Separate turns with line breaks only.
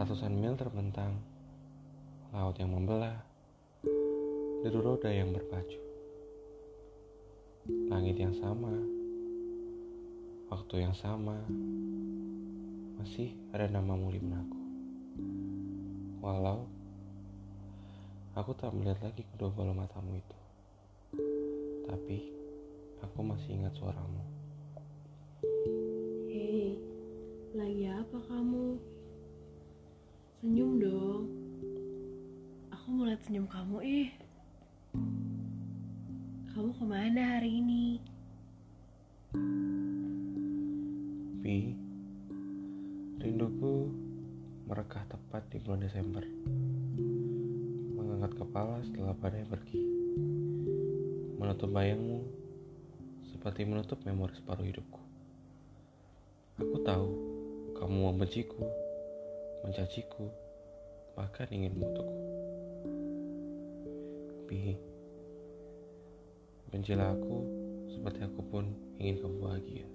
Ratusan mil terbentang, laut yang membelah, deru roda yang berpacu. Langit yang sama, waktu yang sama, masih ada namamu di benakku. Walau aku tak melihat lagi kedua bola matamu itu, tapi aku masih ingat suaramu.
Lagi apa kamu? Senyum dong. Aku mau lihat senyum kamu ih. Kamu ke mana hari ini?
Pi, rinduku merekah tepat di bulan Desember. Mengangkat kepala setelah badai pergi. Menutup bayangmu seperti menutup memori separuh hidupku. Aku tahu kamu membenciku, mencaciku, bahkan ingin mengutukku. Pi, bencilah aku seperti aku pun ingin kamu bahagia.